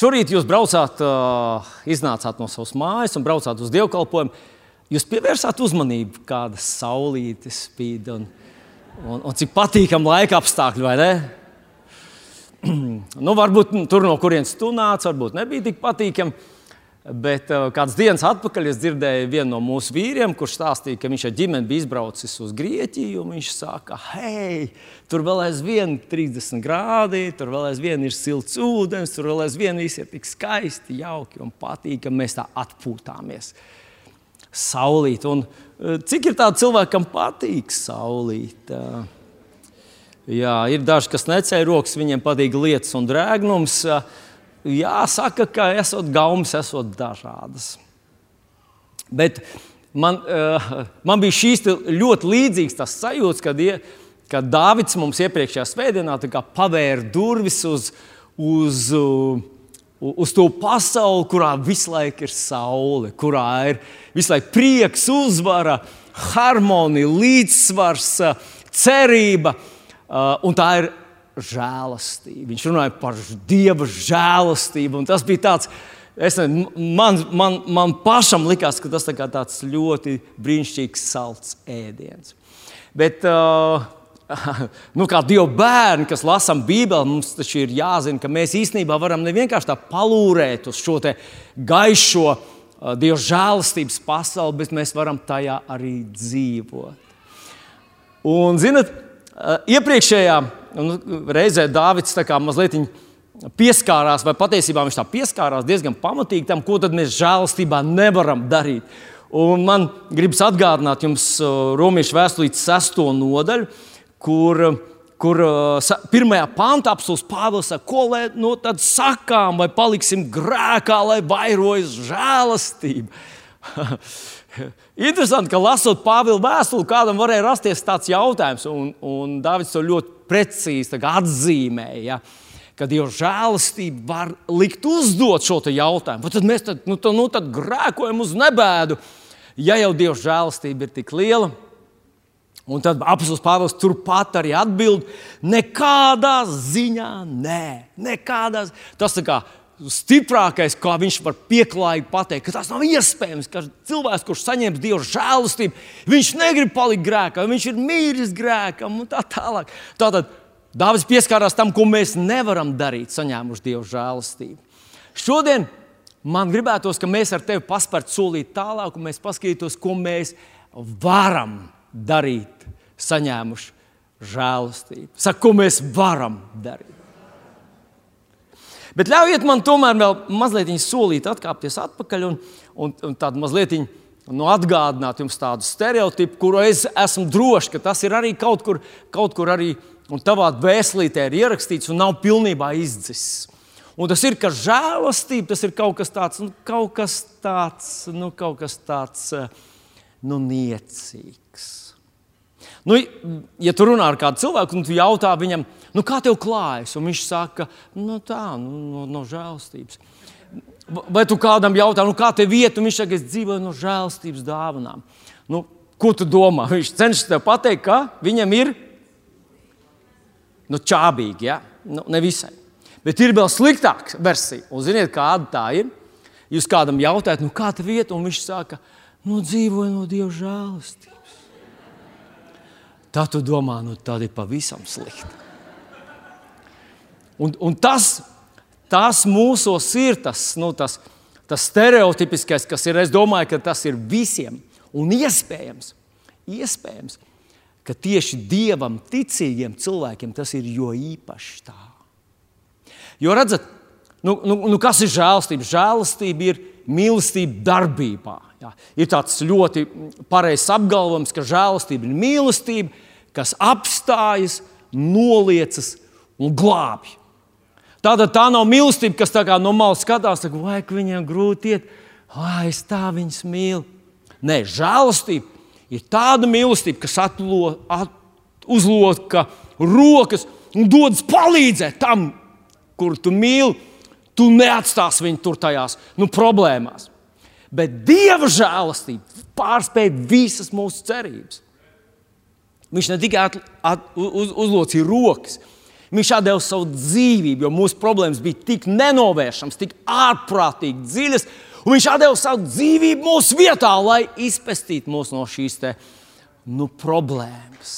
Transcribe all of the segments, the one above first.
Šorīt jūs braucāt, iznācāt no savas mājas un braucāt uz dievkalpojumu. Jūs pievērsāt uzmanību, kāda saulīte spīd un, un, un cik patīkami laika apstākļi, vai ne? nu, varbūt tur, no kurienes tu nāc, varbūt nebija tik patīkami. Bet uh, kādas dienas atpakaļ es dzirdēju vienu no mūsu vīriem, kurš stāstīja, ka viņš ar ģimeni bija izbraucis uz Grieķiju. Viņš saka, hei, tur vēl aizvien ir 30 grādi, tur vēl aizvien ir silts ūdens, tur vēl aizvien viss ir tik skaisti, jauki un patīkami. Mēs tā atpūtāmies. Saulīt. Un, uh, cik ir tādu cilvēku, kam patīk saulīt? Uh, Jā, ir daži, kas necēla rokas, viņiem patīk lietas un drēgnums. Jāsaka, ka esot gaumas, esot dažādas. Bet man, man bija šīs ļoti līdzīgas tas sajūta, kad, kad Dārvids mums iepriekšējā svētdienā pavēra durvis uz, uz, uz to pasauli, kurā visu laiku ir saule, kurā ir visu laiku prieks, uzvara, harmonija, līdzsvars, cerība. Uh, un tā ir žēlastība. Viņš runāja par dieva žēlastību. Tas bija tāds, ne, man, man, man pašam likās, ka tas tā tāds ļoti brīnišķīgs salds ēdiens. Bet, uh, nu, kā Dieva bērni, kas lasām Bībeli, mums taču ir jāzina, ka mēs īstenībā varam ne vienkārši tā palūrēt uz šo gaišo uh, Dieva žēlastības pasauli, bet mēs varam tajā arī dzīvot. Un, zinot, Eh, iepriekšējā nu, reizē Dārvids mazliet pieskārās, vai patiesībā viņš tā pieskārās diezgan pamatīgi tam, ko mēs žēlastībā nevaram darīt. Un man gribas atgādināt jums Romiešu vēstulītes sesto nodaļu, kur, kur pirmajā pantā apelsīns Pāvils saka, ko lai no tad sakām, vai paliksim grēkā, lai vairojas žēlastība. Interesanti, ka lasot Pāvila vēstuli, kādam varēja rasties tāds jautājums, un, un Dārvids to ļoti precīzi atzīmēja. Ja? Ka Dieva žēlastība var likt uzdot šo jautājumu. Tad mēs tad, nu, tad, nu, tad grēkojam uz nebēdu, ja jau Dieva žēlastība ir tik liela? Un tad apelsīns Pāvils turpat arī atbild: nekādā ziņā, nē, nekādā. Tas tā kā stiprākais, kā viņš var pieklājīgi pateikt, ka tas nav iespējams. Ka cilvēks, kurš saņems Dieva žēlastību, viņš negrib palikt grēkā, viņš ir mīlis grēkam un tā tālāk. Tātad Dāvids pieskārās tam, ko mēs nevaram darīt, saņēmuši Dieva žēlastību. Šodien man gribētos, ka mēs ar tevi paspērtu solīt tālāk, un mēs paskatītos, ko mēs varam darīt, saņēmuši žēlastību. Saka, ko mēs varam darīt. Bet ļaujiet man tomēr vēl mazliet solīt, atkāpties atpakaļ un, un, un tādu mazliet nu, atgādināt jums tādu stereotipu, kuru es esmu drošs, ka tas ir arī kaut kur, kaut kur arī tavā dvēselītē ir ierakstīts un nav pilnībā izdzisis. Un tas ir, ka žēlastība tas ir kaut kas tāds, nu, kaut kas tāds, nu, kaut kas tāds nu, niecīgs. Nu, ja tu runā ar kādu cilvēku un tu jautā viņam, nu, kā tev klājas, un viņš saka, nu, tā, nu, no, no žēlstības. Vai tu kādam jautā, nu, kā tev vieta, un viņš saka, es dzīvoju no žēlstības dāvanām. Nu, ko tu domā? Viņš cenšas tev pateikt, ka viņam ir nu, čābīgi, ja? nu, nevisai. Bet ir vēl sliktāka versija. Un ziniet, kāda tā ir? Jūs kādam jautājat, nu, kā tā vieta, un viņš saka, nu, dzīvoju no Dieva žēlastības. Tad tu domā, nu, tā ir pavisam slikti. Un, un tas, tas mūsos ir tas, nu, tas, tas stereotipiskais, kas ir. Es domāju, ka tas ir visiem un iespējams, iespējams ka tieši dievam ticīgiem cilvēkiem tas ir jo īpaši tā. Jo redzat, nu, nu, nu kas ir žēlastība? Žēlastība ir mīlestība darbībā. Jā. Ir tāds ļoti pareizs apgalvojums, ka žēlastība ir mīlestība, kas apstājas, noliecas un glābj. Tāda tā nav mīlestība, kas tā kā no malas skatās, saka, vai viņiem grūti iet, vai es tā viņus mīlu. Nē, žēlastība ir tāda mīlestība, kas atlo, at, uzloka rokas un dodas palīdzēt tam, kur tu mīli. Tu neatstāsi viņu tur tajās nu, problēmās. Bet Dieva žēlastība pārspēj visas mūsu cerības. Viņš ne tikai at, at, uz, uzlocīja rokas, Viņš deva savu dzīvību, jo mūsu problēmas bija tik nenovēršamas, tik ārprātīgi dziļas. Viņš deva savu dzīvību mūsu vietā, lai izpestītu mūs no šīs te, nu, problēmas.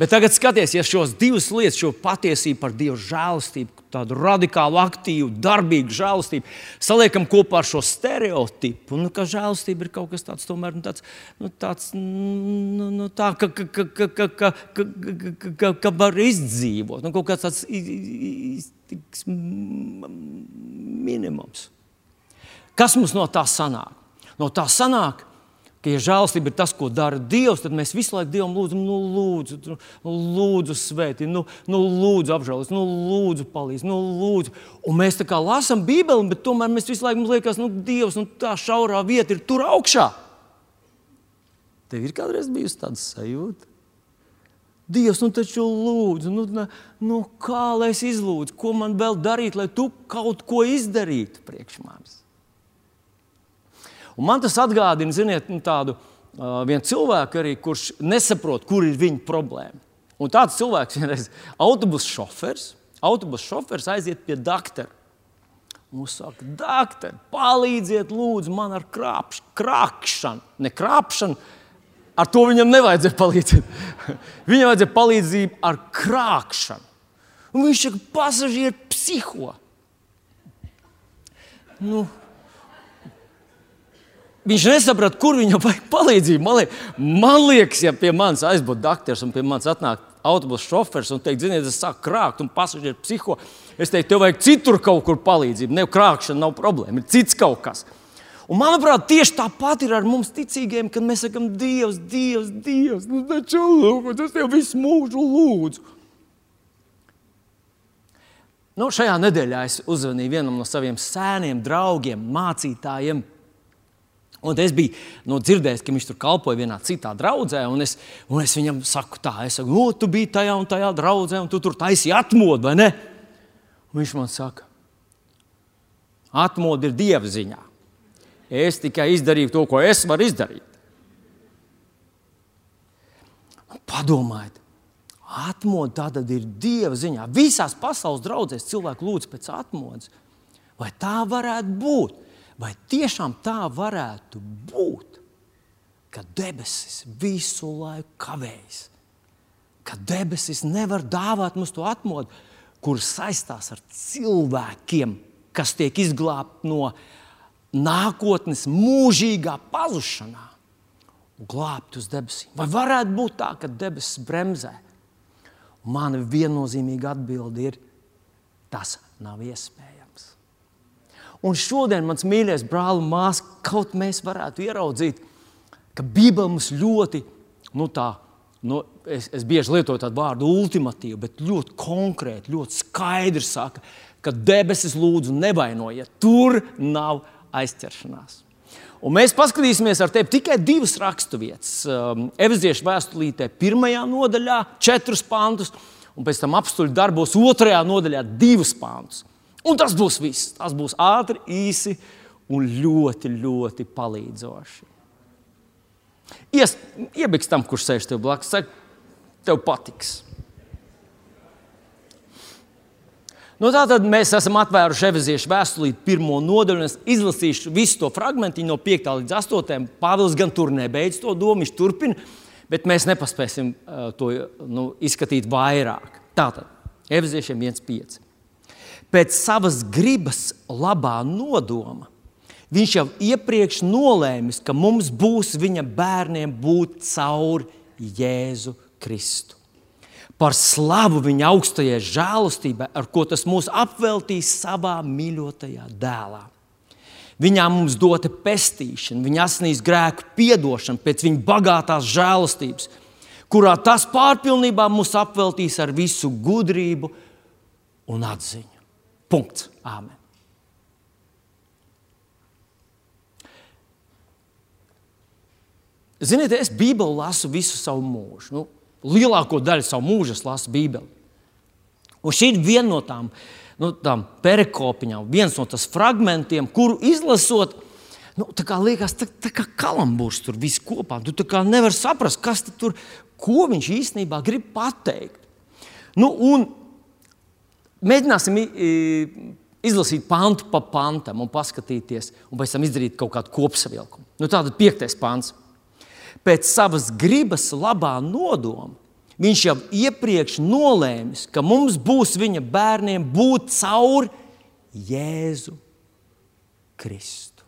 Bet tagad skaties, ja šos divas lietas, šo patiesību par Dieva žēlastību, tādu radikālu, aktīvu, darbīgu žēlastību, saliekam kopā ar šo stereotipu, nu, ka žēlastība ir kaut kas tāds, tomēr, nu, tāds, nu, tāds nu, nu, tā, ka, ka, ka, ka, ka, ka, ka, ka, ka, ka var izdzīvot, nu, kaut kāds tāds minimums. Kas mums no tā sanāk? No tā sanāk, ka, ja žēlastība ir tas, ko dara Dievs, tad mēs visu laiku Dievam lūdzam, nu, lūdzu, nu, lūdzu svētī, nu, nu, lūdzu apžēlos, nu, lūdzu palīdzi, nu, lūdzu. Un mēs tā kā lasām Bībeli, bet tomēr mēs visu laiku mums liekas, nu, Dievs, nu, tā šaurā vieta ir tur augšā. Tev ir kādreiz bijusi tāda sajūta? Dievs, nu taču lūdzu, nu, nu, kā lai es izlūdzu, ko man vēl darīt, lai tu kaut ko izdarītu priekš manis? Un man tas atgādina, ziniet, nu, tādu uh, cilvēku, arī, kurš nesaprot, kur ir viņa problēma. Un tāds cilvēks vienreiz autobusu šofers, autobusu šofers aiziet pie doktora. Mums saka, doktor, palīdziet, lūdzu, man ar krāpš, krāpšanu, ne krāpšanu. Ar to viņam nevajadzēja palīdzēt. viņam vajadzēja palīdzību ar krāpšanu. Un viņš saka, pasažieri psiho. Nu, Viņš nesaprata, kur viņam vajag palīdzību. Man, liek, man liekas, ja pie manis aizbūtu doktors un pie manis atnāk autobusu šofers un teikt, ziniet, es sāku krākt un pasažieru psiho. Es teiktu, tev vajag citur kaut kur palīdzību. Ne krāpšana nav problēma, ir cits kaut kas. Un, manuprāt, tieši tāpat ir ar mums ticīgiem, kad mēs sakām, Dievs, Dievs, Dievs, nu, taču lūdzu, es tev visu mūžu lūdzu. Nu, šajā nedēļā es uzzvanīju vienam no saviem sēniem, draugiem, mācītājiem. Un es biju nu, dzirdējis, ka viņš tur kalpoja vienā citā draudzē, un es, un es viņam saku, tā, es saku, o, tu biji tajā un tajā draudzē, un tu tur taisīji atmodu, vai ne? Un viņš man saka, atmodu ir dieva ziņā. Es tikai izdarīju to, ko es varu izdarīt. Padomājiet, atmodu tā tad ir dieva ziņā. Visās pasaules draudzēs cilvēki lūdz pēc atmodas. Vai tā varētu būt? Vai tiešām tā varētu būt, ka debesis visu laiku kavējas, ka debesis nevar dāvāt mums to atmodu, kur saistās ar cilvēkiem, kas tiek izglābti no nākotnes mūžīgā pazušanā un glābt uz debesīm. Vai varētu būt tā, ka debesis bremzē? Mana viennozīmīga atbilde ir, tas nav iespējams. Un šodien, mans mīļais brāl un māsa, kaut mēs varētu ieraudzīt, ka Bībele mums ļoti, nu tā, nu, es, es bieži lietoju tādu vārdu ultimatīvu, bet ļoti konkrēti, ļoti skaidri saka, ka debesis lūdzu nevainojiet, tur nav aizķeršanās. Un mēs paskatīsimies ar tevi tikai divas raksturvietas. Um, Eveziešu vēstulītē, pirmajā nodaļā, četrus pantus, un pēc tam apstuļu darbos, otrajā nodaļā, divus pantus. Un tas būs viss. Tas būs ātri, īsi un ļoti, ļoti palīdzoši. Ies, iebiks tam, kurš sēž tev blakus, saka, tev patiks. Nu, tā tad mēs esam atvēruši evizīšu vēstulī pirmo nodaļu. Es izlasīšu visu to fragment no 5 līdz 8. Pāvils gan tur nebeidz to domu, viņš turpina, bet mēs nepaspēsim uh, to nu, izskatīt vairāk. Tātad, evizīšiem 1,5 pēc savas gribas labā nodoma. Viņš jau iepriekš nolēmis, ka mums būs viņa bērniem būt caur Jēzu Kristu. Par slavu viņa augstajai žēlastībai, ar ko tas mūs apveltīs savā mīļotajā dēlā. Viņā mums dota pestīšana, viņa asnīs grēku piedošana pēc viņa bagātās žēlastības, kurā tas pārpilnībā mūs apveltīs ar visu gudrību un atziņu. Punkts. Āmen. Ziniet, es Bībeli lasu visu savu mūžu. Nu, lielāko daļu savu mūžu lasu Bībeli. Un šī ir viena no tām, nu, tām perikopiņām, viens no tām fragmentiem, kuru izlasot, nu, tā kā liekas, tā, tā kā kalambūrs tur viss kopā. Tu nevari saprast, kas tur, ko viņš īstenībā grib pateikt. Nu, un mēģināsim izlasīt pantu pa pantam un paskatīties, un pēc tam izdarīt kaut kādu kopsavilkumu. Nu, Tātad piektais pants. Pēc savas gribas labā nodoma viņš jau iepriekš nolēmis, ka mums būs viņa bērniem būt caur Jēzu Kristu.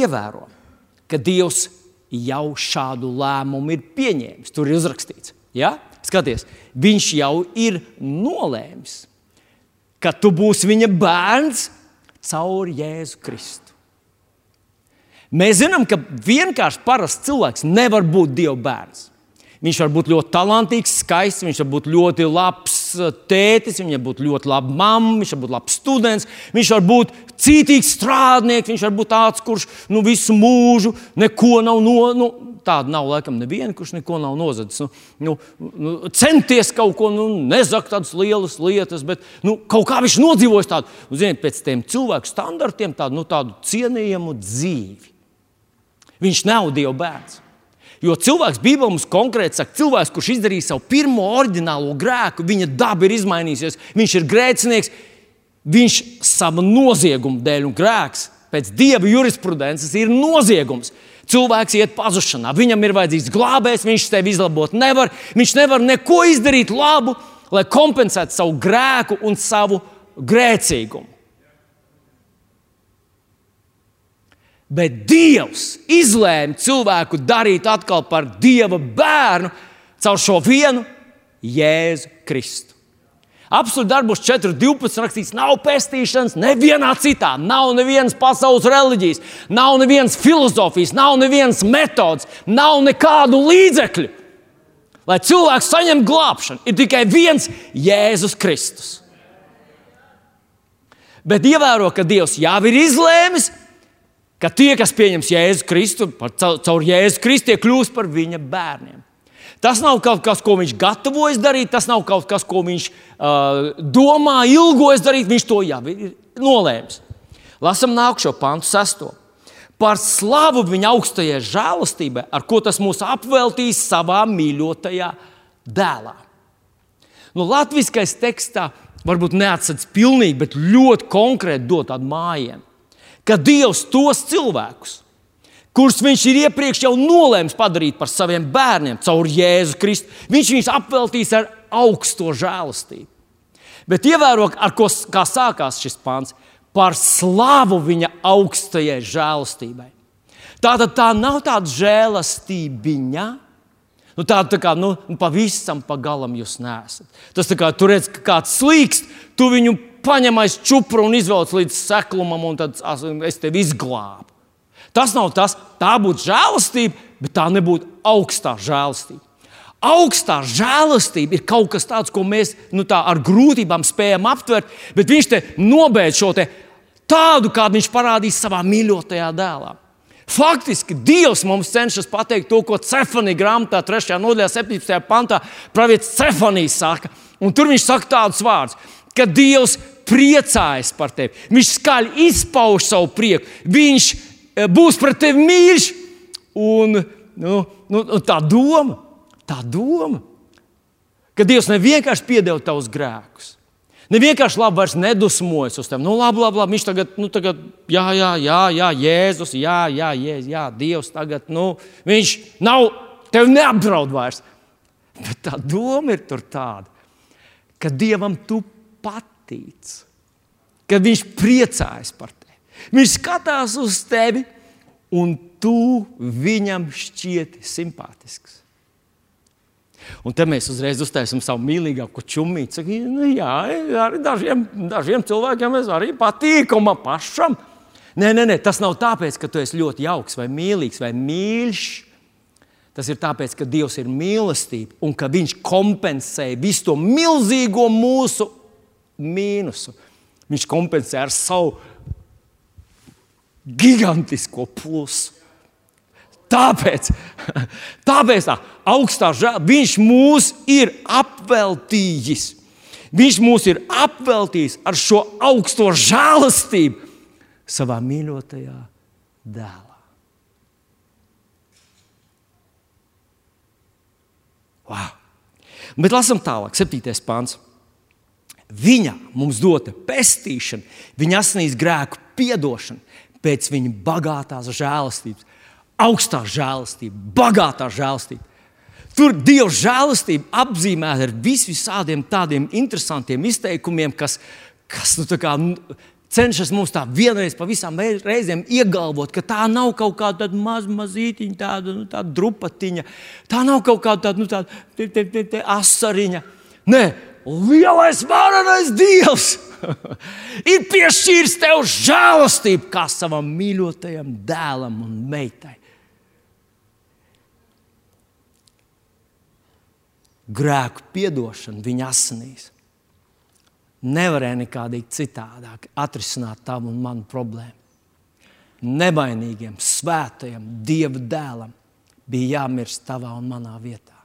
Ievēro, ka Dievs jau šādu lēmumu ir pieņēmis. Tur ir uzrakstīts, ja? Skaties, viņš jau ir nolēmis, ka tu būsi viņa bērns caur Jēzu Kristu. Mēs zinām, ka vienkārši parasts cilvēks nevar būt Dieva bērns. Viņš var būt ļoti talantīgs, skaists, viņš var būt ļoti labs uh, tētis, viņa var būt ļoti laba mamma, viņš var būt labs students, viņš var būt cītīgs strādnieks, viņš var būt tāds, kurš nu, visu mūžu neko nav no. Nu, Tāda nav laikam neviena, kurš neko nav nozadzis. Nu, nu, nu, centies kaut ko, nu, nezakt tādas lielas lietas, bet nu, kaut kā viņš nodzīvojis tādu, nu, ziniet, pēc tiem cilvēku standartiem, tādu, nu, tādu cienījamu dzīvi. Viņš nav Dieva bērns. Jo cilvēks, Bībelē mums konkrēti saka, cilvēks, kurš izdarīja savu pirmo oriģinālo grēku, viņa daba ir izmainījusies, viņš ir grēcinieks, viņš savu noziegumu dēļ un grēks pēc dieva jurisprudences ir noziegums. Cilvēks iet pazušanā, viņam ir vajadzīgs glābējs, viņš tevi izlabot nevar. Viņš nevar neko izdarīt labu, lai kompensētu savu grēku un savu grēcīgumu. Bet Dievs izlēma cilvēku darīt atkal par Dieva bērnu caur šo vienu Jēzu Kristu. Absolūti darbos 4.12. rakstīts, nav pestīšanas nevienā citā, nav nevienas pasaules reliģijas, nav nevienas filozofijas, nav nevienas metodas, nav nekādu līdzekļu. Lai cilvēks saņemtu glābšanu, ir tikai viens Jēzus Kristus. Bet ievēro, ka Dievs jau ir izlēmis, ka tie, kas pieņems Jēzu Kristu, caur Jēzu Kristu, kļūs par viņa bērniem. Tas nav kaut kas, ko viņš gatavojas darīt, tas nav kaut kas, ko viņš uh, domā, ilgojas darīt. Viņš to jau ir nolēmis. Lasām nākamo pantu, sesto. Par slavu viņa augstajai žēlastībai, ar ko tas mūs apveltīs savā mīļotajā dēlā. Nu, Latvijas tekstā varbūt neatsakās pilnīgi, bet ļoti konkrēti dot tādu mājienu ka Dievs tos cilvēkus, kurus viņš ir iepriekš jau nolēmis padarīt par saviem bērniem, caur Jēzu Kristu, viņš viņus apveltīs ar augsto žēlastību. Bet ievērok, ar ko sākās šis pāns, par slavu viņa augstajai žēlastībai. Tā tad tā nav tāda žēlastība. Nu, tāda tā kā nu, pavisam pagalam jūs nesat. Tas tā kā tur redz, ka kāds slīkst, tu viņu paņem aiz čupru un izvelc līdz seklumam, un tad es tevi izglābu. Tas nav tas, tā būtu žēlastība, bet tā nebūtu augstā žēlastība. Augstā žēlastība ir kaut kas tāds, ko mēs nu, tā, ar grūtībām spējam aptvert, bet viņš te nobeidz šo te tādu, kādu viņš parādīs savā mīļotajā dēlā. Faktiski Dievs mums cenšas pateikt to, ko Cefanija grāmatā, 3. nodaļā, 17. pantā, pravietis Cefanijas saka. Un tur viņš saka tādus vārdus ka Dievs priecājas par tevi. Viņš skaļi izpauž savu prieku. Viņš eh, būs pret tevi mīļš. Un, nu, nu, tā doma, tā doma, ka Dievs nevienkārši piedeva tavus grēkus. Ne vienkārši labi vairs nedusmojas uz tevi. Nu, labi, labi, labi. Viņš tagad, nu, tagad, jā, jā, jā, jā, Jēzus, jā, jā, Jēzus, jā, Dievs tagad, nu, viņš nav, tevi neapdraud vairs. Bet tā doma ir tāda, ka Dievam tu patīc, kad viņš priecājas par tevi. Viņš skatās uz tevi, un tu viņam šķieti simpātisks. Un te mēs uzreiz uztaisām savu mīļāko čūmīti. Nu, jā, arī dažiem, dažiem cilvēkiem es arī patīku man pašam. Nē, nē, nē, tas nav tāpēc, ka tu esi ļoti jauks vai mīlīgs vai mīļš. Tas ir tāpēc, ka Dievs ir mīlestība un ka Viņš kompensē visu to milzīgo mūsu mīnusu. Viņš kompensē ar savu gigantisko plusu. Tāpēc, tāpēc tā augstā žēl, viņš mūs ir apveltījis. Viņš mūs ir apveltījis ar šo augsto žēlastību savā mīļotajā dēlā. Wow. Bet lasām tālāk, 7. pāns. Viņa mums dota pestīšana, viņa asinīs grēku piedošana pēc viņa bagātās žēlastības, augstā žēlastība, bagātā žēlastība. Tur Dieva žēlastība apzīmēta ar visādiem tādiem interesantiem izteikumiem, kas, kas nu, kā, cenšas mums tā vienreiz pa visām reizēm iegalvot, ka tā nav kaut kāda maz, mazītiņa, tāda, nu, tāda drupatiņa, tā nav kaut kāda tāda, nu, tāda te, te, te, te asariņa. Nē, lielais varenais Dievs ir piešķīris tev žēlastību kā savam mīļotajam dēlam un meitai. grēku piedošanu viņa asinīs. Nevarēja nekādīgi citādāk atrisināt tavu un manu problēmu. Nevainīgiem, svētajam, dieva dēlam bija jāmirst tavā un manā vietā.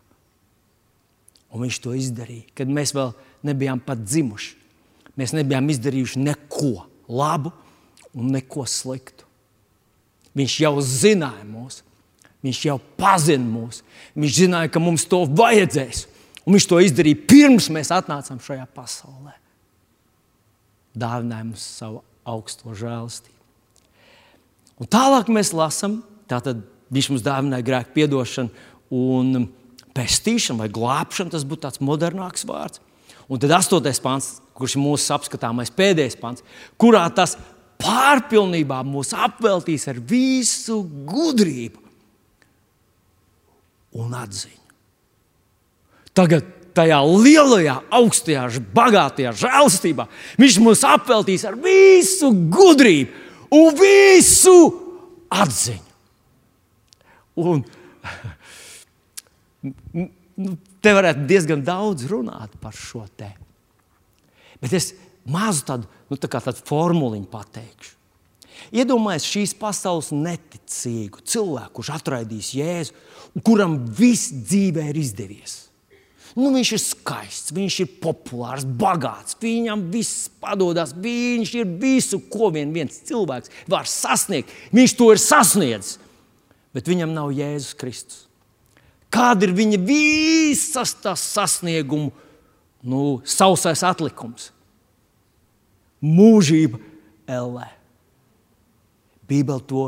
Un viņš to izdarīja, kad mēs vēl nebijām pat dzimuši. Mēs nebijām izdarījuši neko labu un neko sliktu. Viņš jau zināja mūs, viņš jau pazina mūs, viņš zināja, ka mums to vajadzēs. Un viņš to izdarīja pirms mēs atnācām šajā pasaulē. Dāvināja mums savu augsto žēlastību. Un tālāk mēs lasām, tātad viņš mums dāvināja grēku piedošanu un pestīšanu vai glābšanu. Tas būtu tāds modernāks vārds. Un tad astotais pāns, kurš ir mūsu apskatāmais pēdējais pāns, kurā tas pārpilnībā mūs apveltīs ar visu gudrību un atziņu. Tagad tajā lielajā, augstajā, bagātajā žēlstībā viņš mūs apveltīs ar visu gudrību un visu atziņu. Un, te varētu diezgan daudz runāt par šo tēmu. Bet es mazu tādu, nu, tā tādu formuliņu pateikšu. Iedomājieties šīs pasaules neticīgu cilvēku, kurš atraidīs Jēzu, kuram viss dzīvē ir izdevies. Nu, viņš ir skaists, viņš ir populārs, bagāts, viņam viss padodas, viņš ir visu, ko vien viens cilvēks var sasniegt. Viņš to ir sasniedzis, bet viņam nav Jēzus Kristus. Kāda ir viņa visas tas sasniegumu, nu, sausais atlikums? Mūžība LE. Bībele to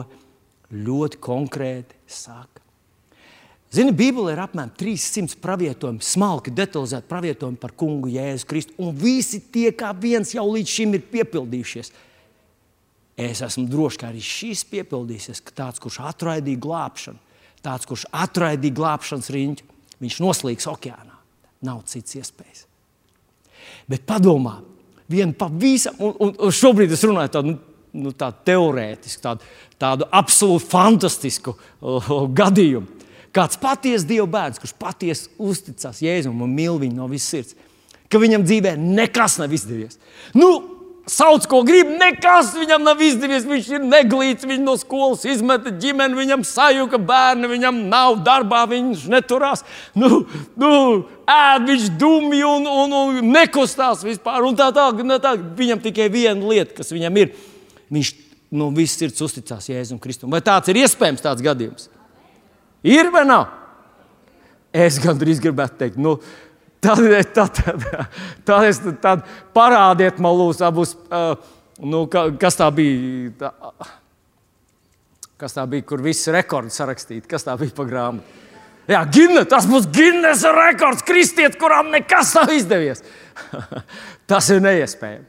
ļoti konkrēti saka. Zini, Bībelē ir apmēram 300 pravietojumi, smalki detalizēti pravietojumi par kungu Jēzu Kristu. Un visi tie, kā viens jau līdz šim ir piepildījušies. Es esmu drošs, ka arī šis piepildīsies, ka tāds, kurš atraidīja glābšanu, tāds, kurš atraidīja glābšanas riņķi, viņš noslīgs okeānā. Nav cits iespējas. Bet padomā, viena pavisam, un, un, un šobrīd es runāju tādu, nu, nu, tādu teorētisku, tādu, tādu absolūti fantastisku uh, gadījumu. Kāds patiesa Dieva bērns, kurš patiesi uzticas Jēzum un mīl viņu no visas sirds, ka viņam dzīvē nekas nav izdevies. Nu, sauc, ko grib, nekas viņam nav izdevies. Viņš ir neglīts, viņš no skolas izmeta ģimeni, viņam sajūta bērni, viņam nav darbā, viņš neturās. Nu, nu, ēd, viņš dumj un, un, un nekustās vispār. Un tā, tā, tā, viņam tikai viena lieta, kas viņam ir. Viņš no visas sirds uzticās Jēzum Kristum. Vai tāds ir iespējams tāds gadījums? Ir vai nav? Es gandrīz gribētu teikt, nu, tad, tad, tad, tad, tad parādiet man, lūdzu, abus, uh, nu, kas tā bija. Tā, kas tā bija, kur viss rekords sarakstīts? Kas tā bija pa grāmatu? Jā, Gine, tas būs Guinness rekords, kristiet, kurām nekas nav izdevies. tas ir neiespējami.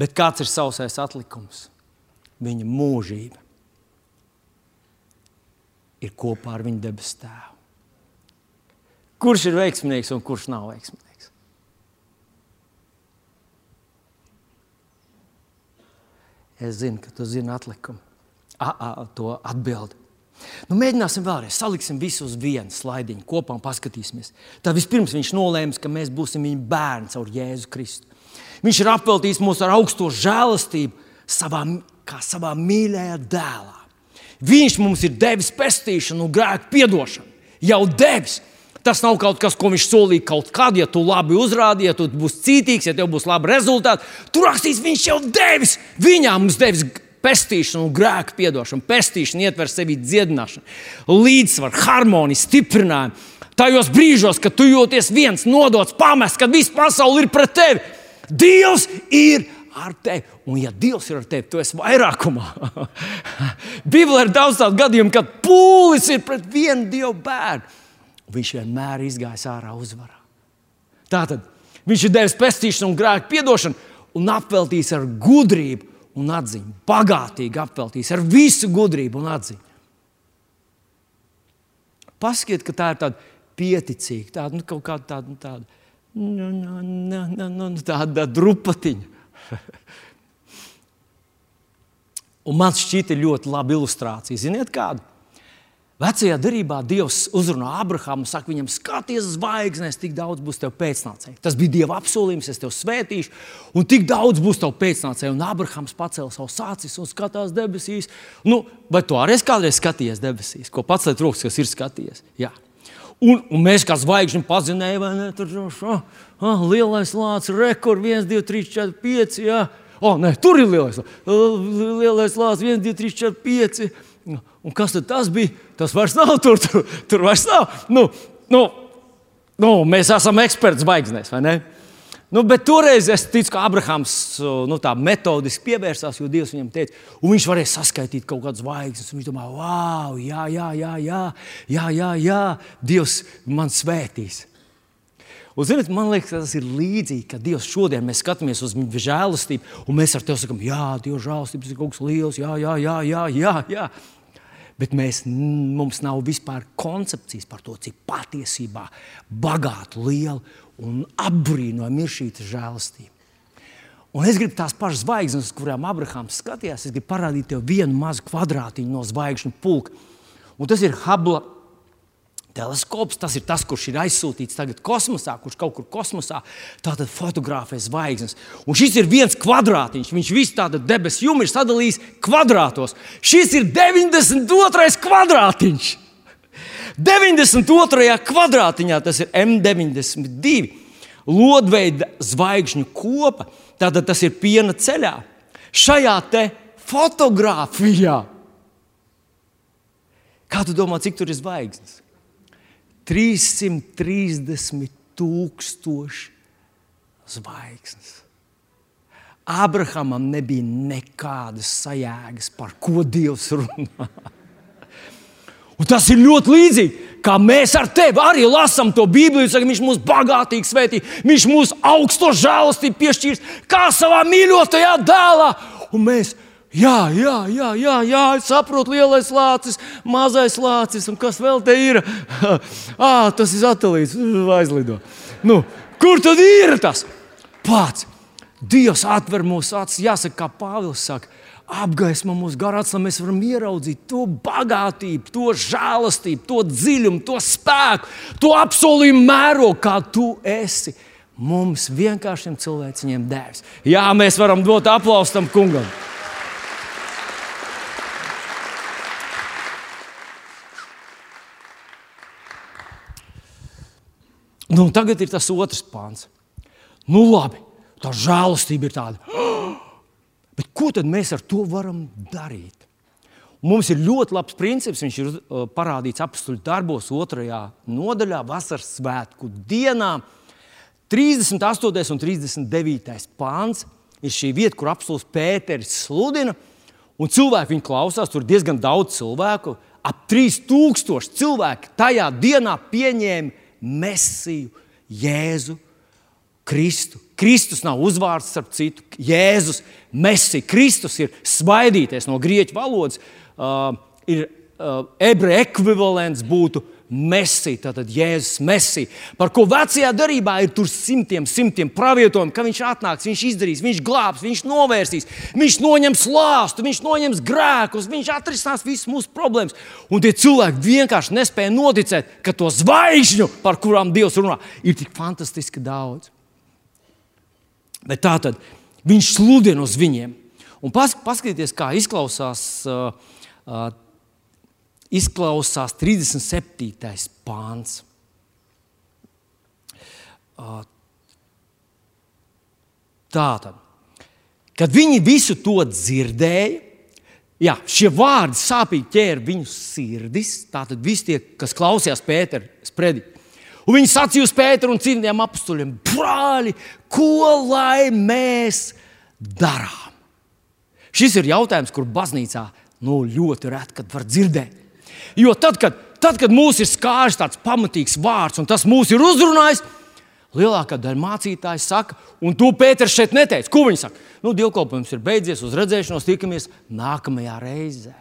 Bet kāds ir sausais atlikums? Viņa mūžība ir kopā ar viņu debesu tēvu. Kurš ir veiksmīgs un kurš nav veiksmīgs? Es zinu, ka tu zini atlikumu, a, a, to atbildi. Nu, mēģināsim vēlreiz, saliksim visu uz vienu slaidiņu, kopā un paskatīsimies. Tad vispirms viņš nolēma, ka mēs būsim viņa bērni caur Jēzu Kristu. Viņš ir apveltījis mūs ar augsto žēlastību, savā, kā savā mīļajā dēlā. Viņš mums ir devis pestīšanu un grēku piedošanu. Jau devis. Tas nav kaut kas, ko viņš solīja kaut kad, ja tu labi uzrādīji, ja tu būsi cītīgs, ja tev būs labi rezultāti. Tur rakstīs, viņš jau devis, viņām mums devis pestīšanu, grēku piedošanu, pestīšanu, ietver sevi dziedināšanu, līdzsvaru, harmoniju, stiprinājumu. Tajos brīžos, kad tu jūties viens, nodots, pamests, kad viss pasaule ir pret tevi, Dievs ir ar tevi. Un, ja Dievs ir ar tevi, tu esi vairākumā. Bībelē ir daudz tādu gadījumu, kad pūlis ir pret vienu Dievu bērnu. Viņš vienmēr izgājis ārā uzvarā. Tātad viņš ir devis pestīšanu un grēku piedošanu un apveltījis ar gudrību un atziņu. Bagātīgi apveltījis ar visu gudrību un atziņu. Paskatiet, ka tā ir tāda pieticīga, tāda nu, kaut kāda tāda, nu, tāda, nu, nu, nu, nu, nu, tāda drupatiņa. Un man šķita ļoti laba ilustrācija. Ziniet, kāda? Vecajā darbā Dievs uzrunā Abrahāmu saka, viņam, skaties, zvaigznēs, tik daudz būs tev pēcnācēji. Tas bija Dieva apsolījums, es tevi svētīšu, un tik daudz būs tev pēcnācēji. Un Abrahāms pacēla savu sācis un skatās debesīs. Nu, vai tu arī kādreiz skatījies debesīs? Ko pats rokas, kas ir skatījies? Jā. Un, un mēs kā zvaigžņi pazinējām, vai ne? Tur jau oh, oh, lielais lācis, rekords 1, 2, 3, 4, 5. Jā. Oh, nē, tur ir lielais, lielais lācis, 1, 2, 3, 4, 5. Un kas tas bija? Tas vairs nav tur, tur, tur vairs nav. Nu, nu, nu, mēs esam eksperti zvaigznēs, vai ne? Nu, bet toreiz es ticu, ka Abrahams nu, tā metodiski pievērsās, jo Dievs viņam teica, un viņš varēja saskaitīt kaut kādas zvaigznes. Viņš domā, wow, jā, jā, jā, jā, jā, jā, jā Dievs man svētīs. Un, ziniet, man liekas, tas ir līdzīgi, ka Dievs šodien mēs skatāmies uz viņa žēlastību, un mēs ar tevi sakām, jā, Dieva žēlastības ir kaut kas liels, jā, jā, jā, jā. jā, jā. Bet mēs, mums nav vispār koncepcijas par to, cik patiesībā bagāta, liela un apbrīnojama ir šī žēlastība. Un es gribu tās pašas zvaigznes, kurām Abrahams skatījās, es gribu parādīt tev vienu mazu kvadrātiņu no zvaigžņu pulka. Un tas ir Hubble teleskops. Tas ir tas, kurš ir aizsūtīts tagad kosmosā, kurš kaut kur kosmosā fotografē zvaigznes. Un šis ir viens kvadrātiņš. Viņš visu tādu debesu jumu ir sadalījis kvadrātos. Šis ir 92. kvadrātiņš. 92. kvadrātiņā tas ir M92. Lodveida zvaigžņu kopa. Tātad tas ir piena ceļā. Šajā fotografijā. Kā tu domā, cik tur ir zvaigznes? 330 tūkstoši zvaigznes. Abrahamam nebija nekādas sajēgas, par ko Dievs runā. Un tas ir ļoti līdzīgi, kā mēs ar tevi arī lasām to Bībeli. Saka, viņš mūs bagātīgi svētī, viņš mūs augsto žēlastību piešķīrs, kā savā mīļotajā dēlā. Un mēs Jā, jā, jā, jā, jā es saprotu, lielais lācis, mazais lācis, un kas vēl te ir? ah, tas ir satelīts, aizlido. Nu, kur tad ir tas? Pats! Dievs atver mūsu acis, jāsaka, kā Pāvils saka, apgaismo mūsu garāts, lai mēs varam ieraudzīt to bagātību, to žēlastību, to dziļumu, to spēku, to apsolījumu mērogu, kā tu esi. Mums vienkāršiem cilvēciņiem devis. Jā, mēs varam dot aplausu tam kungam. Nu, tagad ir tas otrs pāns. Nu, labi, tā žēlastība ir tāda. Bet ko tad mēs ar to varam darīt? Mums ir ļoti labs princips, viņš ir uh, parādīts apakstuļu darbos, otrajā nodaļā, vasaras svētku dienā. 38. un 39. pāns ir šī vieta, kur apelsīns Pēters sludina. Un cilvēki viņu klausās, tur diezgan daudz cilvēku. Ap 3000 cilvēku tajā dienā pieņēma Mēsiju, Jēzu, Kristu. Kristus nav uzvārds, starp citu, Jēzus, Mēsija. Kristus ir svaidīties no grieķu valodas, uh, ir uh, ebreju ekvivalents būtu Mēsija, tātad Jēzus Mēsija, par ko vecajā darbā ir simtiem, simtiem pravietojumu, ka viņš atnāks, viņš izdarīs, viņš glābs, viņš novērsīs, viņš noņems lāstu, viņš noņems grēkus, viņš atrisinās visas mūsu problēmas. Un tie cilvēki vienkārši nespēja noticēt, ka to zvaigžņu, par kurām Dievs runā, ir tik fantastiski daudz. Bet tā tad viņš sludina uz viņiem. Un pas, paskatieties, kā izklausās. Uh, uh, izklausās 37. pāns. Tātad, kad viņi visu to dzirdēja, jā, šie vārdi sāpīgi ķēra viņu sirdis. Tātad visi tie, kas klausījās Pētera spredi. Un viņi sacīja uz Pēteru un citiem apstuļiem: Brāļi, ko lai mēs darām? Šis ir jautājums, kur baznīcā nu, ļoti reti var dzirdēt. Jo tad, kad, tad, kad mūs ir skāris tāds pamatīgs vārds un tas mūs ir uzrunājis, lielākā daļa mācītāju saka, un to Pēters šeit neteica. Ko viņi saka? Nu, dievkalpojums ir beidzies, uz redzēšanos tikamies nākamajā reizē.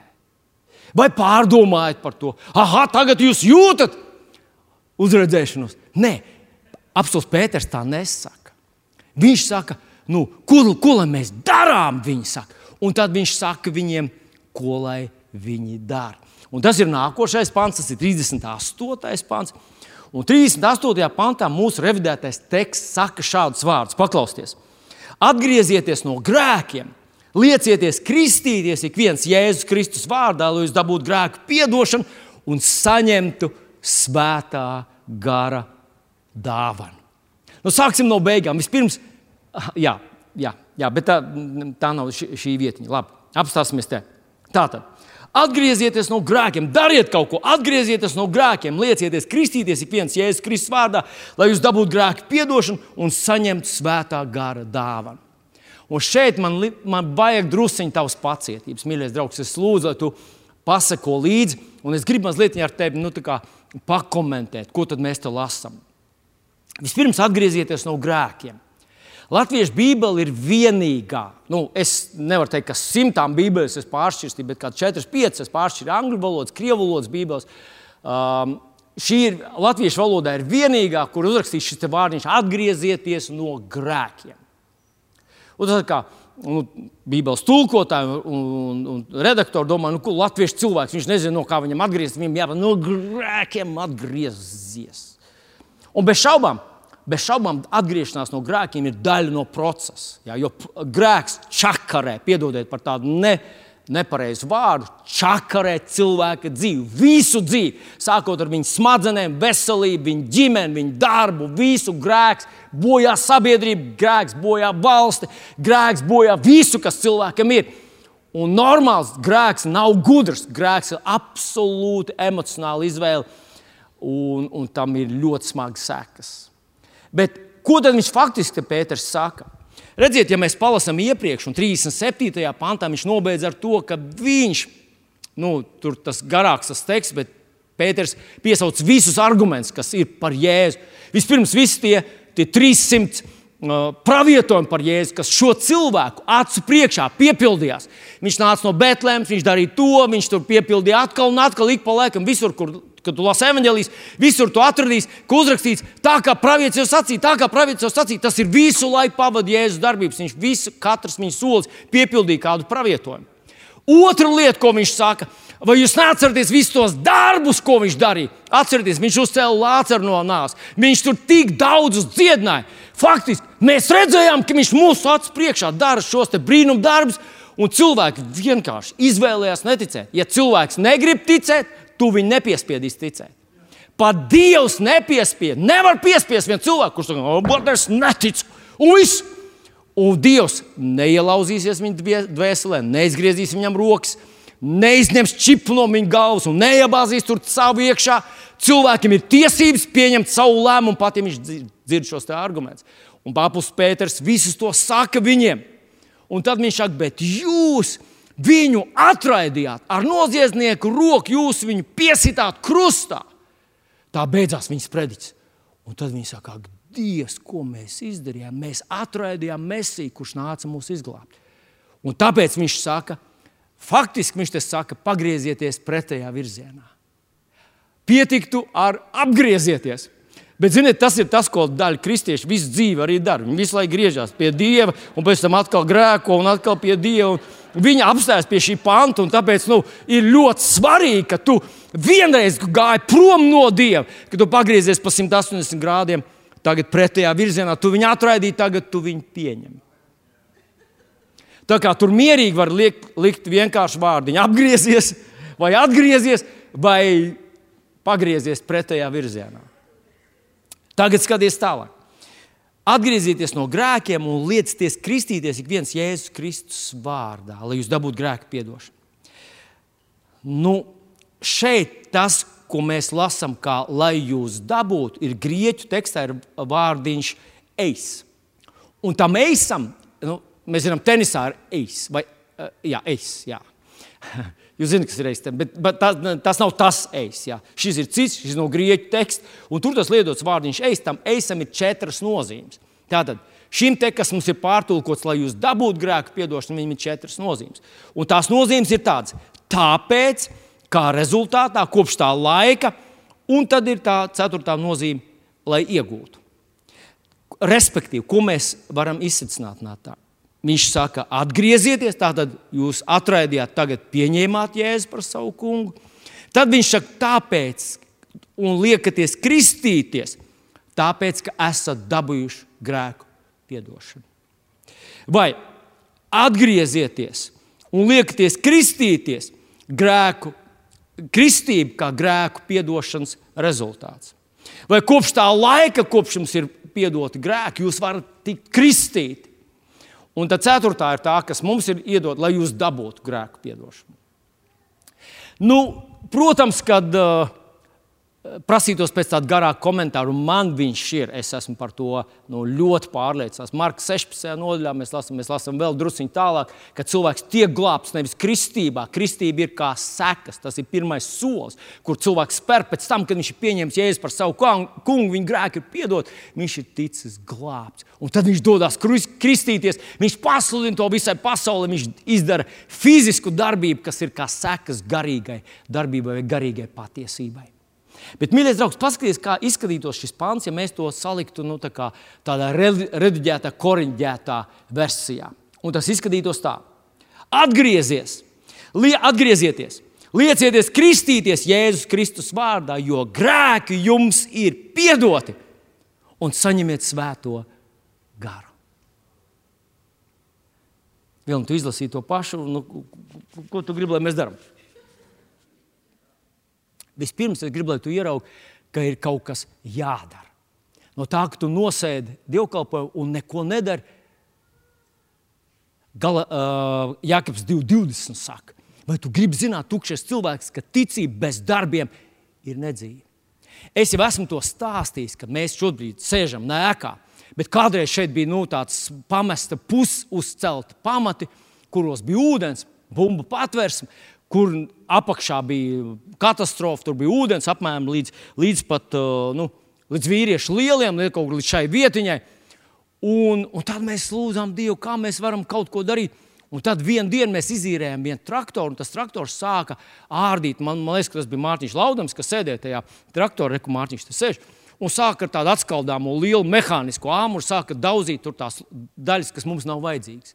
Vai pārdomājat par to? Ah, tagad jūs jūtat uzredzēšanos. Nē, apelsīns Pēters tā nesaka. Viņš saka, nu, ko, ko lai mēs darām? Un tad viņš saka viņiem, ko lai viņi dara. Un tas ir nākošais pants, tas ir 38. pants. Un 38. pantā mūsu revidētais teksts saka šādus vārdus: paklausieties, atgriezieties no grēkiem, liecieties kristīties ik viens Jēzus Kristus vārdā, lai jūs dabūtu grēku piedošanu un saņemtu svētā gara dāvanu. Nu, sāksim no beigām. Vispirms, jā, jā, jā bet tā, tā nav šī, šī vietiņa. Labi, apstāsimies te. Tātad. Atgriezieties no grēkiem, dariet kaut ko, atgriezieties no grēkiem, liecieties, kristīties ik viens Jēzus Kristus vārdā, lai jūs dabūtu grēku piedošanu un saņemtu svētā gara dāvanu. Un šeit man, man vajag druskuļi tavas pacietības, mīļais draugs. Es lūdzu, lai tu pasako līdzi, un es gribu mazliet ar tevi nu, pakomentēt, ko mēs te lasām. Vispirms atgriezieties no grēkiem. Latviešu Bībele ir vienīgā. Nu, es nevaru teikt, ka simtām Bībeles es pāršķirstīju, bet kā 4, 5 es pāršķiru angļu valodas, krievu valodas Bībeles. Um, šī ir latviešu valodā ir vienīgā, kur uzrakstīts šis vārdiņš - atgriezieties no grēkiem. Un tas kā nu, Bībeles tulkotāji un, un, un redaktori domā, nu, ko latviešu cilvēks viņš nezina, no kā viņam atgriezties. Viņam jābūt no grēkiem atgriezties. Un bez šaubām, bez šaubām atgriešanās no grēkiem ir daļa no procesa. Jā, jo grēks čakarē, piedodiet par tādu ne, nepareizu vārdu, čakarē cilvēka dzīvi, visu dzīvi. Sākot ar viņu smadzenēm, veselību, viņu ģimeni, viņu darbu, visu grēks, bojā sabiedrību, grēks bojā valsti, grēks bojā visu, kas cilvēkam ir. Un normāls grēks nav gudrs. Grēks ir absolūti emocionāla izvēle, un, un tam ir ļoti smagas sekas. Bet ko tad viņš faktiski Pēters saka? Redziet, ja mēs palasām iepriekš, un 37. pantā viņš nobeidz ar to, ka viņš, nu, tur tas garāks tas teksts, bet Pēters piesauc visus argumentus, kas ir par Jēzu. Vispirms, visi tie, tie 300 uh, pravietojumi par Jēzu, kas šo cilvēku acu priekšā piepildījās. Viņš nāca no Betlēmas, viņš darīja to, viņš tur piepildīja atkal un atkal, ik pa laikam, visur, kur kad tu lasi evanģēlijas, visur tu atradīsi, ka uzrakstīts tā, kā pravietis jau sacīja, tā kā pravietis jau sacīja. Tas ir visu laiku pavadījis Jēzus darbības. Viņš visu, katrs viņa solis piepildīja kādu pravietojumu. Otra lieta, ko viņš saka, vai jūs neatceraties visus tos darbus, ko viņš darīja? Atcerieties, viņš uzcēla lāceru no nāves. Viņš tur tik daudzus dziedināja. Faktiski mēs redzējām, ka viņš mūsu acu priekšā dara šos brīnumu darbus, un cilvēki vienkārši izvēlējās neticēt. Ja cilvēks negrib ticēt, tu viņu nepiespiedīsi ticēt. Pat Dievs nepiespied. Nevar piespiest vienu cilvēku, kurš saka, oh, es neticu. Un viss. Un Dievs neielauzīsies viņa dvēselē, neizgriezīs viņam rokas, neizņems čipu no viņa galvas un neiebāzīs tur savu iekšā. Cilvēkiem ir tiesības pieņemt savu lēmumu, pat ja viņš dzird šos argumentus. Un Pāvils Pēters visus to saka viņiem. Un tad viņš saka, bet jūs esat Viņu atraidījāt ar noziedznieku roku, jūs viņu piesitāt krustā. Tā beidzās viņas predikts. Un tad viņi saka, Dievs, ko mēs izdarījām? Mēs atraidījām Mēsiju, kurš nāca mūs izglābt. Un tāpēc viņš saka, faktiski viņš te saka, pagriezieties pretējā virzienā. Pietiktu ar apgriezieties. Bet, ziniet, tas ir tas, ko daļa kristiešu visu dzīvi arī dara. Viņi visu laiku griežas pie Dieva, un pēc tam atkal grēko, un atkal pie Dieva. Viņa apstājas pie šī panta, un tāpēc nu, ir ļoti svarīgi, ka tu vienreiz gāji prom no Dieva, ka tu pagriezies pa 180 grādiem, tagad pretējā virzienā, tu viņu atraidīji, tagad tu viņu pieņem. Tā kā tur mierīgi var likt, likt vienkārši vārdiņu, apgriezies, vai atgriezies, vai pagriezies pretējā virzienā. Tagad skaties tālāk. Atgriezieties no grēkiem un liecieties kristīties ik viens Jēzus Kristus vārdā, lai jūs dabūtu grēku piedošanu. Nu, šeit tas, ko mēs lasām, kā lai jūs dabūtu, ir grieķu tekstā ir vārdiņš eis. Un tam eisam, nu, mēs zinām, tenisā ir eis. Vai, uh, jā, eis. Jā. Jūs zināt, kas ir reizes, bet, bet tas, tas nav tas eis. Jā. Šis ir cits, šis no grieķu teksta, un tur tas lietots vārdiņš eis. Tam eisam ir četras nozīmes. Tātad šim te, kas mums ir pārtulkots, lai jūs dabūtu grēku piedošanu, viņam ir četras nozīmes. Un tās nozīmes ir tādas. Tāpēc, kā rezultātā, kopš tā laika, un tad ir tā ceturtā nozīme, lai iegūtu. Respektīvi, ko mēs varam izsvecināt no tā? Viņš saka, atgriezieties, tātad jūs atraidījāt, tagad pieņēmāt jēzu par savu kungu. Tad viņš saka, tāpēc, un liekaties kristīties, tāpēc, ka esat dabūjuši grēku piedošanu. Vai atgriezieties un liekaties kristīties, grēku, kristība kā grēku piedošanas rezultāts. Vai kopš tā laika, kopš jums ir piedoti grēki, jūs varat tikt kristīti Un tad ceturtā ir tā, kas mums ir iedod, lai jūs dabūtu grēku piedošanu. Nu, protams, kad uh, prasītos pēc tāda garāka komentāra, un man viņš ir. Es esmu par to nu, ļoti pārliecināts. Marka 16. nodaļā mēs lasām, mēs lasām vēl druskuļi tālāk, ka cilvēks tiek glābts nevis kristībā. Kristība ir kā sekas. Tas ir pirmais solis, kur cilvēks spēr pēc tam, kad viņš ir pieņēmis jēzu par savu kungu, viņa grēki ir piedot, viņš ir ticis glābts. Un tad viņš dodas kristīties, viņš pasludina to visai pasaulē, viņš izdara fizisku darbību, kas ir kā sekas garīgai darbībai vai garīgai patiesībai. Bet, mīļais draugs, paskatieties, kā izskatītos šis pāns, ja mēs to saliktu nu, tā kā, tādā rediģētā, koriģētā versijā. Un tas izskatītos tā: atgriezies, li, atgriezieties, liecieties, kristīties Jēzus Kristus vārdā, jo grēki jums ir piedoti un saņemiet svēto garu. Vilni, tu izlasīji to pašu, nu, ko tu gribi, lai mēs darām? Vispirms es gribu, lai tu ieraugi, ka ir kaut kas jādara. No tā, ka tu nosēdi dievkalpojumu un neko nedari, Gala, uh, Jānis 2,20 saka, vai tu gribi zināt, tukšs cilvēks, ka ticība bez darbiem ir nedzīva. Es jau esmu to stāstījis, kad mēs šobrīd sēžam nēkā, bet kādreiz šeit bija nu, tāds pamesta pusuzcelta pamati, kuros bija ūdens, bumbu patvērsme, kur apakšā bija katastrofa, tur bija ūdens apmēram līdz, līdz pat uh, nu, līdz vīriešu lieliem, kaut kur līdz šai vietiņai. Un, un tad mēs lūdzām Dievu, kā mēs varam kaut ko darīt. Un tad vienā dienā mēs izīrējām vienu traktoru, un tas traktors sāka ārdīt. Man, man liekas, ka tas bija Mārtiņš Laudams, kas sēdēja tajā traktorā, reku Mārtiņš te sēž. Un sāka ar tādu atskaldāmu lielu mehānisku āmuru, sāka daudzīt tur tās daļas, kas mums nav vajadzīgas.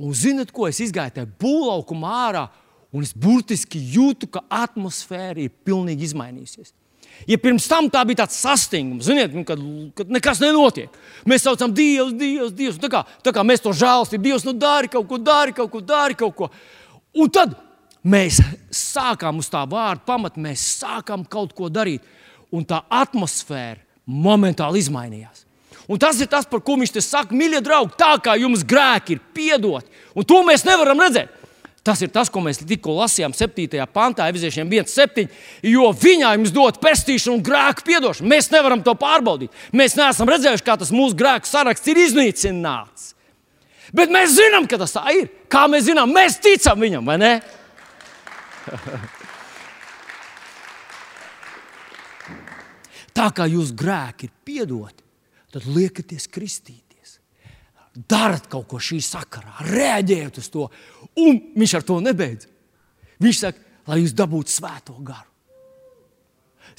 Un zinat, ko es izgāju tajā būvlaukumā ārā, Un es burtiski jūtu, ka atmosfēra ir pilnīgi izmainījusies. Ja pirms tam tā bija tāds sastingums, ziniet, nu, kad, kad nekas nenotiek. Mēs saucam Dievu, Dievu, Dievu. Tā kā, tā kā mēs to žēlstību, Dievs, nu dari kaut ko, dari kaut ko, dari kaut ko. Un tad mēs sākām uz tā vārda pamata, mēs sākām kaut ko darīt. Un tā atmosfēra momentāli izmainījās. Un tas ir tas, par ko viņš te saka, mīļie draugi, tā kā jums grēki ir piedoti. Un to mēs nevaram redzēt. Tas ir tas, ko mēs tikko lasījām 7. pantā, Eviziešiem 1,7. Jo viņā jums dod pestīšanu un grēku piedošanu. Mēs nevaram to pārbaudīt. Mēs neesam redzējuši, kā tas mūsu grēku saraksts ir iznīcināts. Bet mēs zinām, ka tas tā ir. Kā mēs zinām, mēs ticam viņam, vai ne? tā kā jūs grēki ir piedoti, tad liekieties kristīties. Darat kaut ko šī sakarā, reaģējiet uz to Un viņš ar to nebeidz. Viņš saka, lai jūs dabūtu svēto garu.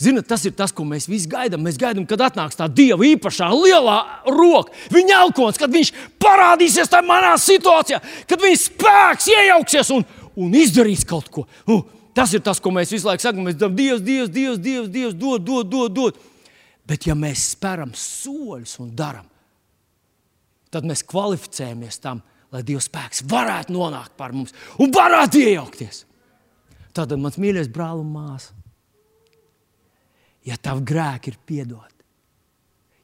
Ziniet, tas ir tas, ko mēs visi gaidām. Mēs gaidām, kad atnāks tā Dieva īpašā lielā roka, viņa elkons, kad viņš parādīsies tajā manā situācijā, kad viņa spēks iejauksies un, un izdarīs kaut ko. Uh, tas ir tas, ko mēs visu laiku sakām. Mēs domājam, Dievs, Dievs, Dievs, Dievs, Dievs dod, dod, dod, dod. Bet ja mēs spēram soļus un darām, tad mēs kvalificējamies tam, lai Dieva spēks varētu nonākt pār mums un varētu iejaukties. Tad, mans mīļais brāl un māsa, ja tavi grēki ir piedoti,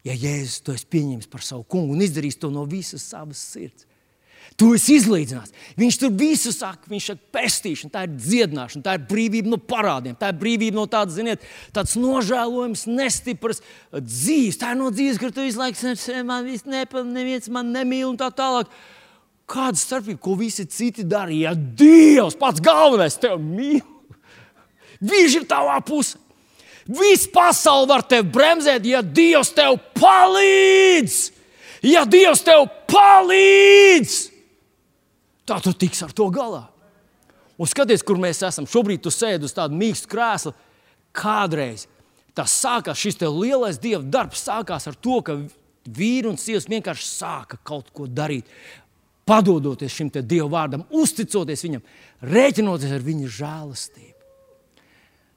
ja Jēzus to pieņems par savu kungu un izdarīs to no visas savas sirds. Tu esi izlīdzināts. Viņš tur visu saka, viņš saka, pestīšana, tā ir dziedināšana, tā ir brīvība no parādiem, tā ir brīvība no tādas, ziniet, tāds nožēlojums, nestipras dzīves. Tā ir no dzīves, kur tu visu laiku man viss nepalīdz, neviens man nemīl un tā tālāk. Kāda starpība, ko visi citi darīja? Ja Dievs pats galvenais tevi mīl. Viņš ir tavā pusē. Viss pasaule var tevi bremzēt, ja Dievs tev palīdz. Ja Dievs tev palīdz, tad tu tiks ar to galā. Un skaties, kur mēs esam. Šobrīd tu sēdi uz tāda mīksta krēsla. Kādreiz tas sākās, šis lielais dieva darbs sākās ar to, ka vīri un sievas vienkārši sāka kaut ko darīt. Padodoties šim dievu vārdam, uzticoties viņam, rēķinoties ar viņa žēlastību.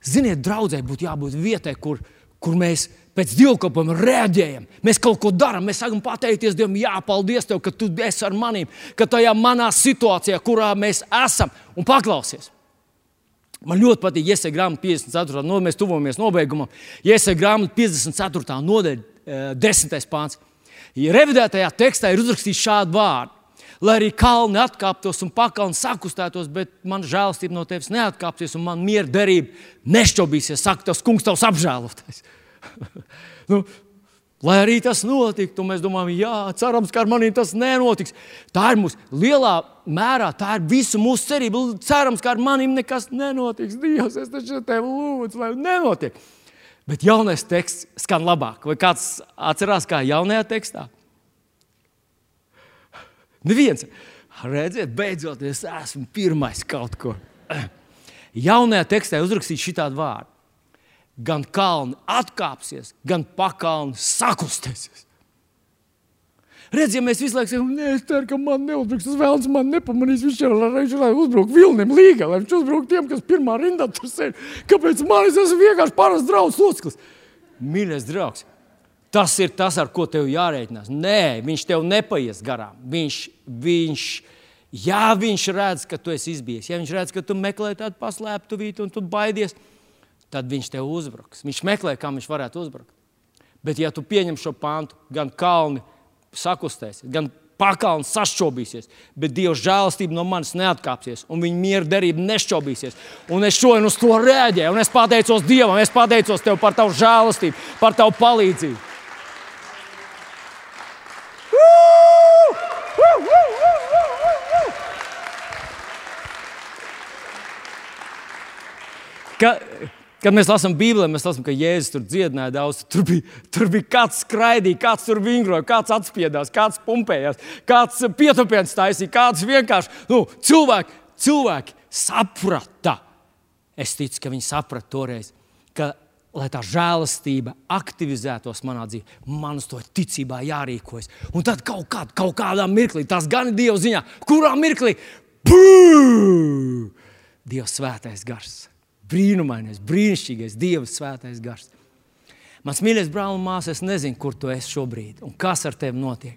Ziniet, draudzē būtu jābūt vietai, kur, kur mēs pēc dievkalpojuma reaģējam. Mēs kaut ko darām, mēs sākam pateikties Dievam, jā, paldies Tev, ka Tu esi ar maniem, ka tajā manā situācijā, kurā mēs esam, un paklausies. Man ļoti patīk Iesai grāmata 54. nodaļa, mēs tuvojamies nobeigumam. Iesai grāmata 54. nodaļa, 10. Eh, pāns. Ja revidētajā tekstā ir uzrakstīts šādi vārdi lai arī kalni atkāptos un pakalni sakustētos, bet man žēlastība no tevis neatkāpsies, un man miera derība nešķobīsies. Saka, tas kungs tavs apžēlotais. nu, Lai arī tas notiktu, mēs domājam, jā, cerams, ka ar mani tas nenotiks. Tā ir mūsu lielā mērā, tā ir visu mūsu cerība. Cerams, ka ar maniem nekas nenotiks. Dievs, es taču tevi lūdzu, lai nenotiek. Bet jaunais teksts skan labāk. Vai kāds atcerās, kā jaunajā tekstā? Neviens. Redziet, beidzot, es esmu pirmais kaut kur. Jaunajā tekstā uzrakstīts šādi vārdi. Gan kalni atkāpsies, gan pakalni sakustēsies. Redz, ja mēs visu laiku sakām, nē, es ceru, ka man neuzbruks, tas vēlams man nepamanīs. Viņš jau ir lai uzbruk vilnim līgā, lai viņš uzbruk tiem, kas pirmā rindā tur sēž. Kāpēc man es esmu vienkārši parasts draugs loceklis? Mīļais draugs, Tas ir tas, ar ko tev jārēķinās. Nē, viņš tev nepaies garām. Viņš, viņš, ja viņš redz, ka tu esi izbijies, ja viņš redz, ka tu meklē tādu paslēptuvīti un tu baidies, tad viņš tev uzbruks. Viņš meklē, kā viņš varētu uzbrukt. Bet, ja tu pieņem šo pāntu, gan kalni sakustēsies, gan pakalns sašķobīsies, bet Dieva žēlastība no manis neatkāpsies, un viņa miera derība nešķobīsies. Un es šodien uz to rēģēju, un es pateicos Dievam, es pateicos Tev par Tavu žēlastību, par Tavu palīdzību. Ka, kad mēs lasām Bībelē, mēs lasām, ka Jēzus tur dziedināja daudz. Tur bija, tur bija kāds skraidīja, kāds tur vingroja, kāds atspiedās, kāds pumpējās, kāds pietupiens taisīja, kāds vienkārši nu, cilvēki, cilvēki saprata. Es ticu, ka viņi saprata toreiz, ka lai tā žēlastība aktivizētos manā dzīvē, man uz to ticībā jārīkojas. Un tad kaut, kād, kaut kādā mirklī, tas gan ir Dieva ziņā, kurā mirklī Pū! Dieva svētais gars, brīnumainais, brīnišķīgais Dieva svētais gars. Mans mīļais brāl un māsas, es nezinu, kur tu esi šobrīd un kas ar tevi notiek.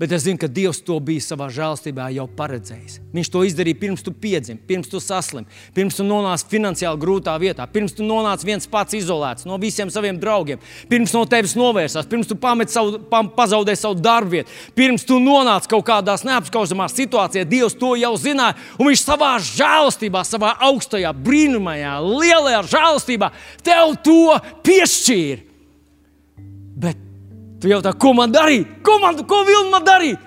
Bet es zinu, ka Dievs to bija savā žēlstībā jau paredzējis. Viņš to izdarīja pirms tu piedzimi, pirms tu saslimi, pirms tu nonāci finansiāli grūtā vietā, pirms tu nonāci viens pats izolēts no visiem saviem draugiem, pirms no tevis novērsās, pirms tu savu, pazaudēji savu darbu vietu, pirms tu nonāci kaut kādās neapskaužamās situācijās. Dievs to jau zināja, un Viņš savā žēlstībā, savā augstajā, brīnumajā, lielajā žēlstībā tev to piešķīra. Tu jautā, ko man darīt? Ko, man, ko vil man darīt?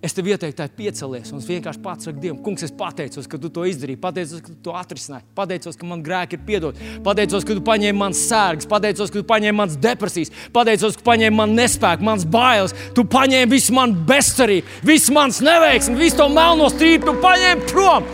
Es tev ieteiktu, piecelies un vienkārši pats saki, Dievam, kungs, es pateicos, ka tu to izdarīji. Pateicos, ka tu to atrisināji. Pateicos, ka man grēki ir piedoti. Pateicos, ka tu paņēmi manas sērgas. Pateicos, ka tu paņēmi manas depresijas. Pateicos, ka paņēmi man nespēku, manas bailes. Tu paņēmi visu manu bezcerību, visu manas neveiksmi, visu to melno strīpu. Tu paņēmi prom.